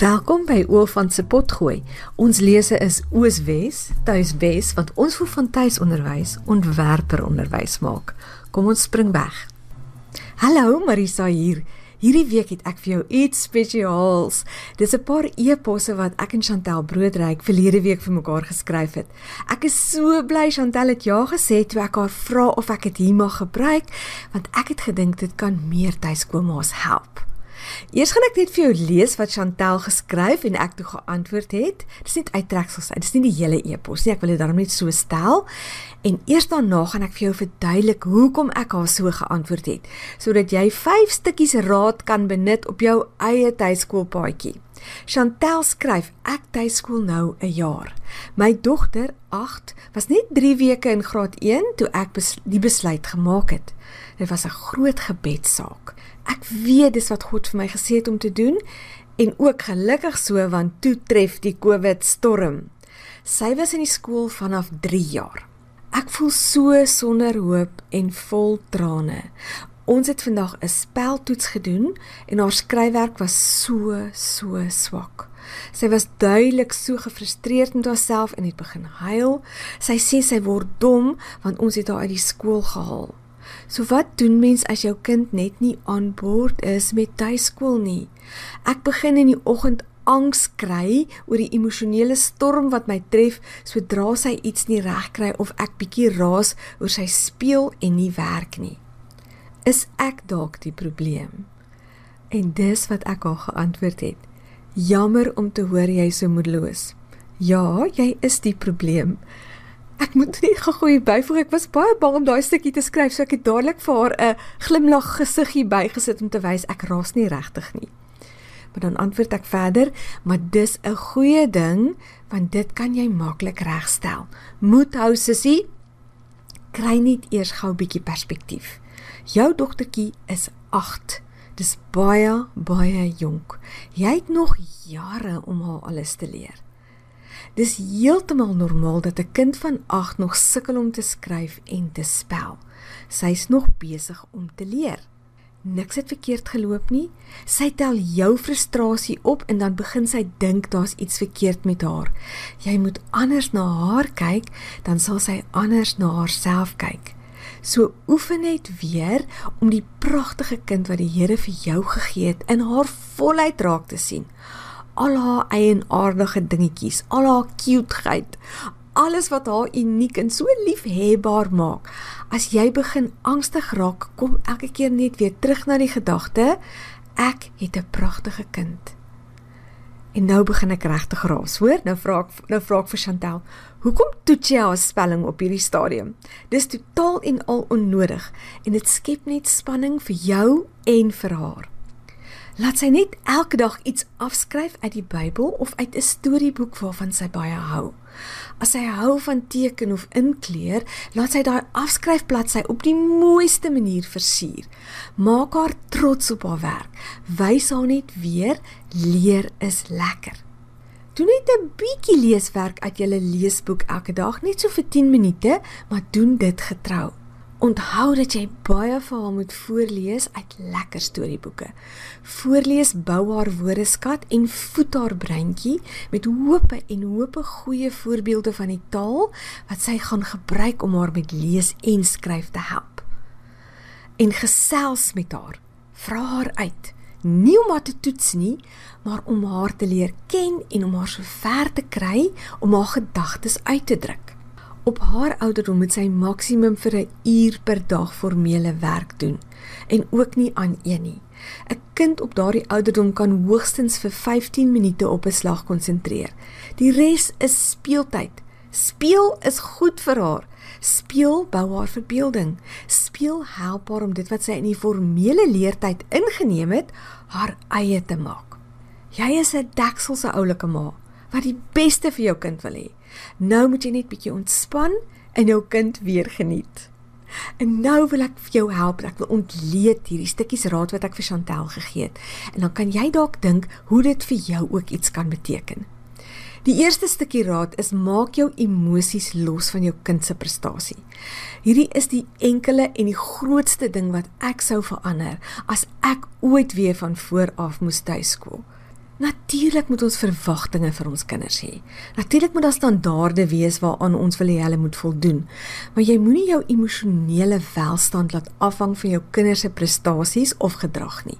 Welkom by Oofant se potgooi. Ons lese is Ooswes, Tuiswes wat ons voel van tuisonderwys ontwerper onderwys maak. Kom ons spring weg. Hallo Marisa hier. Hierdie week het ek vir jou iets spesiaals. Dis 'n paar eposse wat ek en Chantel Broodryk verlede week vir mekaar geskryf het. Ek is so bly Chantel het ja gesê toe ek haar vra of ek dit hier mag gebruik, want ek het gedink dit kan meer tuiskoolma's help. Eers gaan ek net vir jou lees wat Chantel geskryf en ek toe geantwoord het. Dis net uittreksels uit. Dis nie die hele e-pos nie. Ek wil dit daarom net so stel. En eers daarna gaan ek vir jou verduidelik hoekom ek haar so geantwoord het, sodat jy 5 stukkies raad kan benut op jou eie tuiskoolpaadjie. Chantel skryf: Ek tuiskool nou 'n jaar. My dogter, 8, was net 3 weke in graad 1 toe ek bes die besluit gemaak het. Dit was 'n groot gebedsaak. Ek weet dis wat God vir my gesê het om te doen en ook gelukkig so want toe tref die COVID storm. Sy was in die skool vanaf 3 jaar. Ek voel so sonder hoop en vol trane. Ons het vandag 'n speltoets gedoen en haar skryfwerk was so so swak. Sy was duidelik so gefrustreerd met haarself en het begin huil. Sy sê sy word dom want ons het haar uit die skool gehaal. So wat doen mens as jou kind net nie aan boord is met tuiskool nie? Ek begin in die oggend angs kry oor die emosionele storm wat my tref sodra sy iets nie reg kry of ek bietjie raas oor sy speel en nie werk nie. Is ek dalk die probleem? En dis wat ek haar geantwoord het. Jammer om te hoor jy so moedeloos. Ja, jy is die probleem. Ek moet nie gegooi byvoeg. Ek was baie bang om daai stukkie te skryf, so ek het dadelik vir haar 'n glimlag gesiggie bygesit om te wys ek raas nie regtig nie. Maar dan antwoord ek verder, maar dis 'n goeie ding want dit kan jy maklik regstel. Moet hou sussie. Kry net eers gou 'n bietjie perspektief. Jou dogtertjie is 8. Dis baie baie jonk. Jy het nog jare om haar alles te leer. Dis heeltemal normaal dat 'n kind van 8 nog sukkel om te skryf en te spel. Sy's nog besig om te leer. Niks het verkeerd geloop nie. Sy tel jou frustrasie op en dan begin sy dink daar's iets verkeerd met haar. Jy moet anders na haar kyk, dan sal sy anders na haarself kyk. So oefen net weer om die pragtige kind wat die Here vir jou gegee het in haar volheid raak te sien al haar eienaardige dingetjies, al haar cuteheid, alles wat haar uniek en so liefhebbaar maak. As jy begin angstig raak, kom elke keer net weer terug na die gedagte ek het 'n pragtige kind. En nou begin ek regtig raas, hoor? Nou vra ek nou vra ek vir Chantel, hoekom toets jy haar spelling op hierdie stadium? Dis totaal en al onnodig en dit skep net spanning vir jou en vir haar. Laat sy net elke dag iets afskryf uit die Bybel of uit 'n storieboek waarvan sy baie hou. As sy hou van teken of inkleer, laat sy daai afskryfbladsy op die mooiste manier versier. Maak haar trots op haar werk. Wys haar net weer leer is lekker. Doen net 'n bietjie leeswerk uit julle leesboek elke dag, net so vir 10 minute, maar doen dit getrou. Onthou dat jy baie vir haar moet voorlees uit lekker storieboeke. Voorlees bou haar woordeskat en voed haar breintjie met hoope en hoope goeie voorbeelde van die taal wat sy gaan gebruik om haar met lees en skryf te help. En gesels met haar. Vra haar uit. Nie om haar te toets nie, maar om haar te leer ken en om haar so ver te kry om haar gedagtes uit te druk. Op haar ouderdom moet sy maksimum vir 'n uur per dag formele werk doen en ook nie aan een nie. 'n Kind op daardie ouderdom kan hoogstens vir 15 minute op 'n slag konsentreer. Die res is speeltyd. Speel is goed vir haar. Speel bou haar verbeelding. Speel help haar om dit wat sy in die formele leertyd ingeneem het, haar eie te maak. Jy is 'n dekselse oulike ma wat die beste vir jou kind wil hê. Nou moet jy net bietjie ontspan en jou kind weer geniet. En nou wil ek vir jou help. Ek wil ontleed hierdie stukkies raad wat ek vir Chantel gegee het. En dan kan jy dalk dink hoe dit vir jou ook iets kan beteken. Die eerste stukkie raad is maak jou emosies los van jou kind se prestasie. Hierdie is die enkele en die grootste ding wat ek sou verander as ek ooit weer van voor af moes tuiskool. Natuurlik moet ons verwagtinge vir ons kinders hê. Natuurlik moet daar standaarde wees waaraan ons wil hê hulle moet voldoen. Maar jy moenie jou emosionele welstand laat afhang van jou kinders se prestasies of gedrag nie.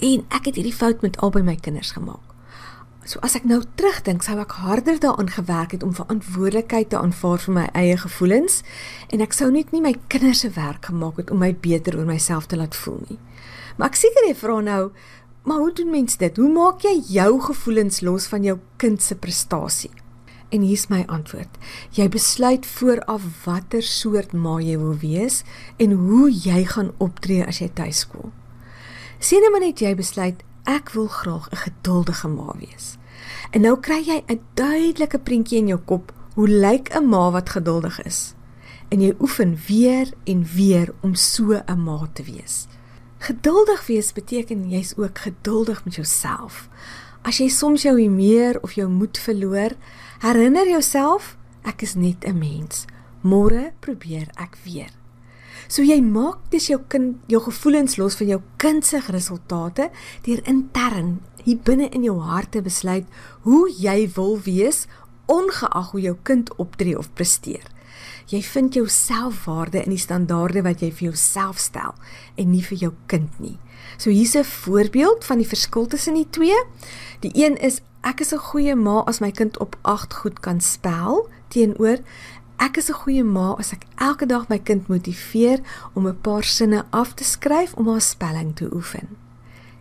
En ek het hierdie fout met albei my kinders gemaak. So as ek nou terugdink, sou ek harder daaraan gewerk het om verantwoordelikheid te aanvaar vir my eie gevoelens en ek sou net nie my kinders se werk gemaak het om my beter oor myself te laat voel nie. Maar ek seker jy vra nou, Maar hoe doen mens dit? Hoe maak jy jou gevoelens los van jou kind se prestasie? En hier's my antwoord. Jy besluit vooraf watter soort ma jy wil wees en hoe jy gaan optree as jy tuis kom. Sien nou maar net jy besluit ek wil graag 'n geduldige ma wees. En nou kry jy 'n duidelike prentjie in jou kop hoe lyk 'n ma wat geduldig is. En jy oefen weer en weer om so 'n ma te wees. Geduldig wees beteken jy's ook geduldig met jouself. As jy soms jou humeur of jou moed verloor, herinner jouself, ek is net 'n mens. Môre probeer ek weer. So jy maak dis jou kind jou gevoelens los van jou kind se resultate deur intern hier binne in jou hart te besluit hoe jy wil wees ongeag hoe jou kind optree of presteer. Jy vind jou selfwaarde in die standaarde wat jy vir jouself stel en nie vir jou kind nie. So hier's 'n voorbeeld van die verskil tussen die twee. Die een is ek is 'n goeie ma as my kind op 8 goed kan spel teenoor ek is 'n goeie ma as ek elke dag my kind motiveer om 'n paar sinne af te skryf om haar spelling te oefen.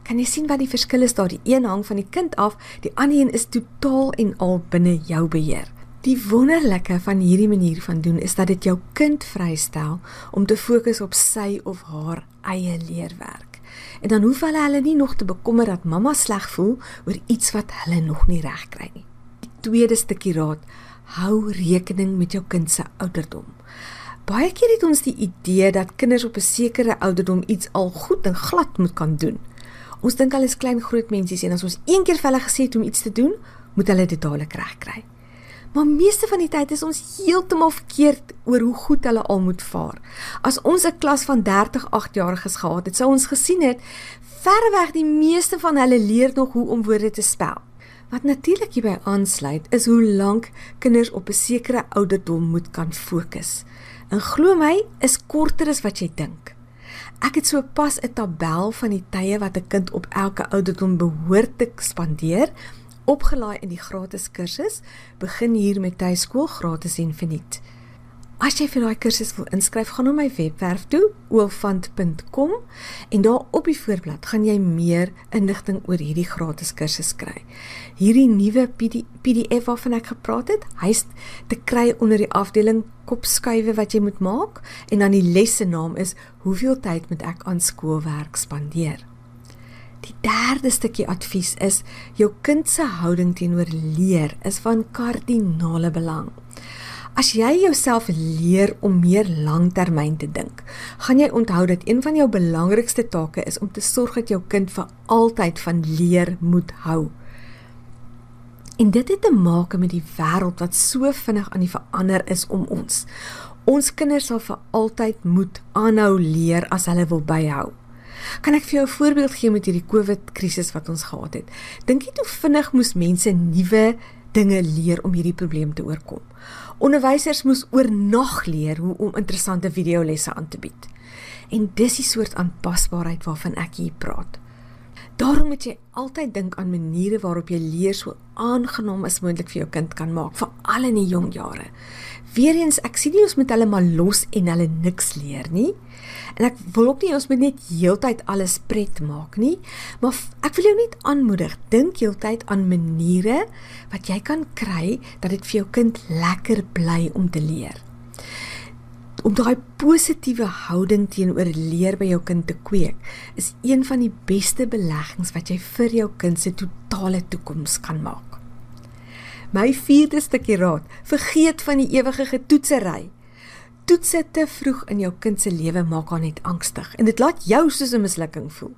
Kan jy sien wat die verskil is daar? Die een hang van die kind af, die ander een is totaal en al binne jou beheer. Die wonderlike van hierdie manier van doen is dat dit jou kind vrystel om te fokus op sy of haar eie leerwerk. En dan hoef hulle hulle nie nog te bekommer dat mamma sleg voel oor iets wat hulle nog nie reg kry nie. Die tweede stukkie raad: hou rekening met jou kind se ouderdom. Baie keer het ons die idee dat kinders op 'n sekere ouderdom iets al goed en glad moet kan doen. Ons dink hulle is klein groot mensies en as ons een keer vir hulle gesê het om iets te doen, moet hulle dit dadelik regkry. Maar meeste van die tyd is ons heeltemal verkeerd oor hoe goed hulle al moet vaar. As ons 'n klas van 30 8-jariges gehad het, sou ons gesien het verreweg die meeste van hulle leer nog hoe om woorde te spel. Wat natuurlik hierby aansluit, is hoe lank kinders op 'n sekere ouderdom moet kan fokus. En glo my, is korter as wat jy dink. Ek het so pas 'n tabel van die tye wat 'n kind op elke ouderdom behoort te spandeer opgelaai in die gratis kursus. Begin hier met tuiskool gratis en verniet. As jy vir daai kursus wil inskryf, gaan na my webwerf toe, oolfant.com en daar op die voorblad gaan jy meer inligting oor hierdie gratis kursus kry. Hierdie nuwe PDF waarvan ek gepraat het, hy's te kry onder die afdeling kopskuive wat jy moet maak en dan die lesse naam is hoeveel tyd moet ek aan skoolwerk spandeer. Derde stukkie advies is jou kind se houding teenoor leer is van kardinale belang. As jy jouself leer om meer langtermyn te dink, gaan jy onthou dat een van jou belangrikste take is om te sorg dat jou kind vir altyd van leer moet hou. En dit het te maak met die wêreld wat so vinnig aan die verander is om ons. Ons kinders sal vir altyd moet aanhou leer as hulle wil byhou. Kan ek vir jou 'n voorbeeld gee met hierdie COVID krisis wat ons gehad het? Dink jy hoe vinnig moes mense nuwe dinge leer om hierdie probleem te oorkom? Onderwysers moes oornag leer hoe om interessante videolesse aan te bied. En dis die soort aanpasbaarheid waarvan ek hier praat. Daarom moet jy altyd dink aan maniere waarop jy leer so aangenaam as moontlik vir jou kind kan maak, veral in die jong jare. Weereens, ek sien nie ons moet hulle maar los en hulle niks leer nie. En ek wil ook nie ons moet net heeltyd alles pret maak nie, maar ek wil jou net aanmoedig, dink heeltyd aan maniere wat jy kan kry dat dit vir jou kind lekker bly om te leer. Om daai positiewe houding teenoor leer by jou kind te kweek, is een van die beste beleggings wat jy vir jou kind se totale toekoms kan maak. My vierde stukkie raad: vergeet van die ewige getoetsery toetse te vroeg in jou kind se lewe maak haar net angstig en dit laat jou soos 'n mislukking voel.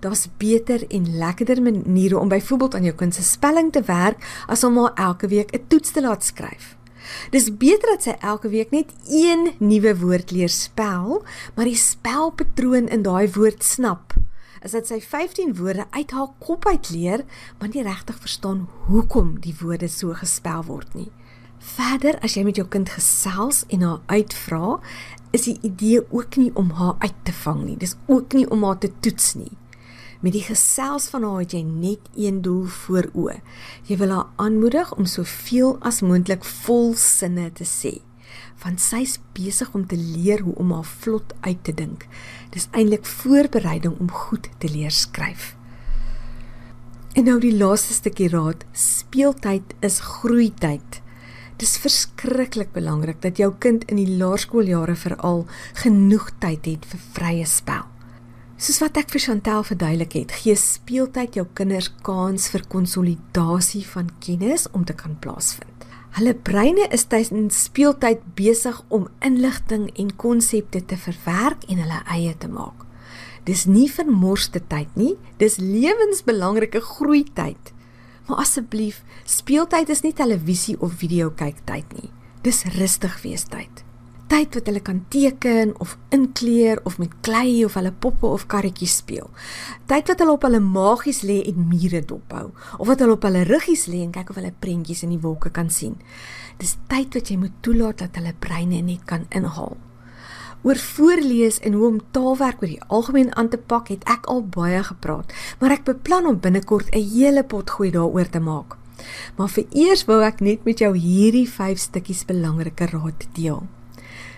Daar's beter en lekkerder maniere om byvoorbeeld aan jou kind se spelling te werk as om haar elke week 'n toets te laat skryf. Dis beter dat sy elke week net een nuwe woord leer spel, maar die spelpatroon in daai woord snap is dat sy 15 woorde uit haar kop uit leer, maar nie regtig verstaan hoekom die woorde so gespel word nie. Verder, as jy met jou kind gesels en haar uitvra, is die idee ook nie om haar uit te vang nie. Dis ook nie om haar te toets nie. Met die gesels van haar het jy net een doel voor oë. Jy wil haar aanmoedig om soveel as moontlik vol sinne te sê want sy's besig om te leer hoe om haar vlot uit te dink. Dis eintlik voorbereiding om goed te leer skryf. En nou die laaste stukkie raad, speeltyd is groeityd. Dis verskriklik belangrik dat jou kind in die laerskooljare veral genoeg tyd het vir vrye spel. Soos wat ek vir Chantel verduidelik het, gee speeltyd jou kinders kans vir konsolidasie van kennis om te kan plaasvind. Hulle breine is tydens speeltyd besig om inligting en konsepte te verwerk en hulle eie te maak. Dis nie vermorste tyd nie, dis lewensbelangrike groeityd. Maar asseblief, speeltyd is nie televisie of video kyk tyd nie. Dis rustig wees tyd tyd wat hulle kan teken of inkleer of met klei of hulle poppe of karretjies speel. Tyd wat hulle op hulle magies lê en mure dophou of wat hulle op hulle ruggies lê en kyk of hulle prentjies in die wolke kan sien. Dis tyd wat jy moet toelaat dat hulle breine net kan inhaal. Oor voorlees en hoe om taalwerk oor die algemeen aan te pak het ek al baie gepraat, maar ek beplan om binnekort 'n hele pot gooi daaroor te maak. Maar vir eers wou ek net met jou hierdie 5 stukkies belangrike raad deel.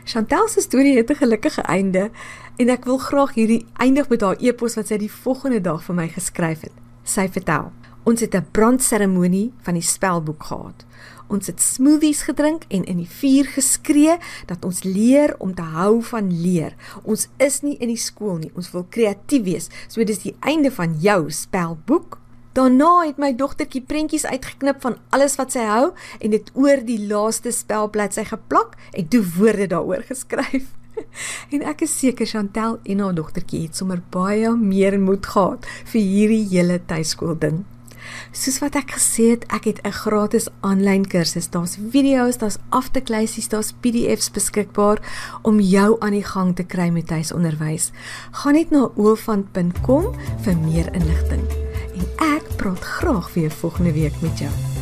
Chantel se storie het 'n gelukkige einde en ek wil graag hierdie eindig met haar epos wat sy die volgende dag vir my geskryf het. Sy vertel: Ons het 'n brandseremonie van die spelboek gehad. Ons het smoothies gedrink en in die vuur geskree dat ons leer om te hou van leer. Ons is nie in die skool nie. Ons wil kreatief wees. So dis die einde van jou spelboek. Daarna het my dogtertjie prentjies uitgeknip van alles wat sy hou en dit oor die laaste spelbladsy geplak en toe woorde daaroor geskryf. en ek is seker Chantel en haar dogtertjie het sommer baie meer moed gehad vir hierdie hele tuiskool ding. Soos wat ek gesê het, ek het 'n gratis aanlyn kursus. Daar's video's, daar's afteklysies, daar's PDFs beskikbaar om jou aan die gang te kry met tuisonderwys. Gaan net na oofant.com vir meer inligting en ek praat graag weer volgende week met jou.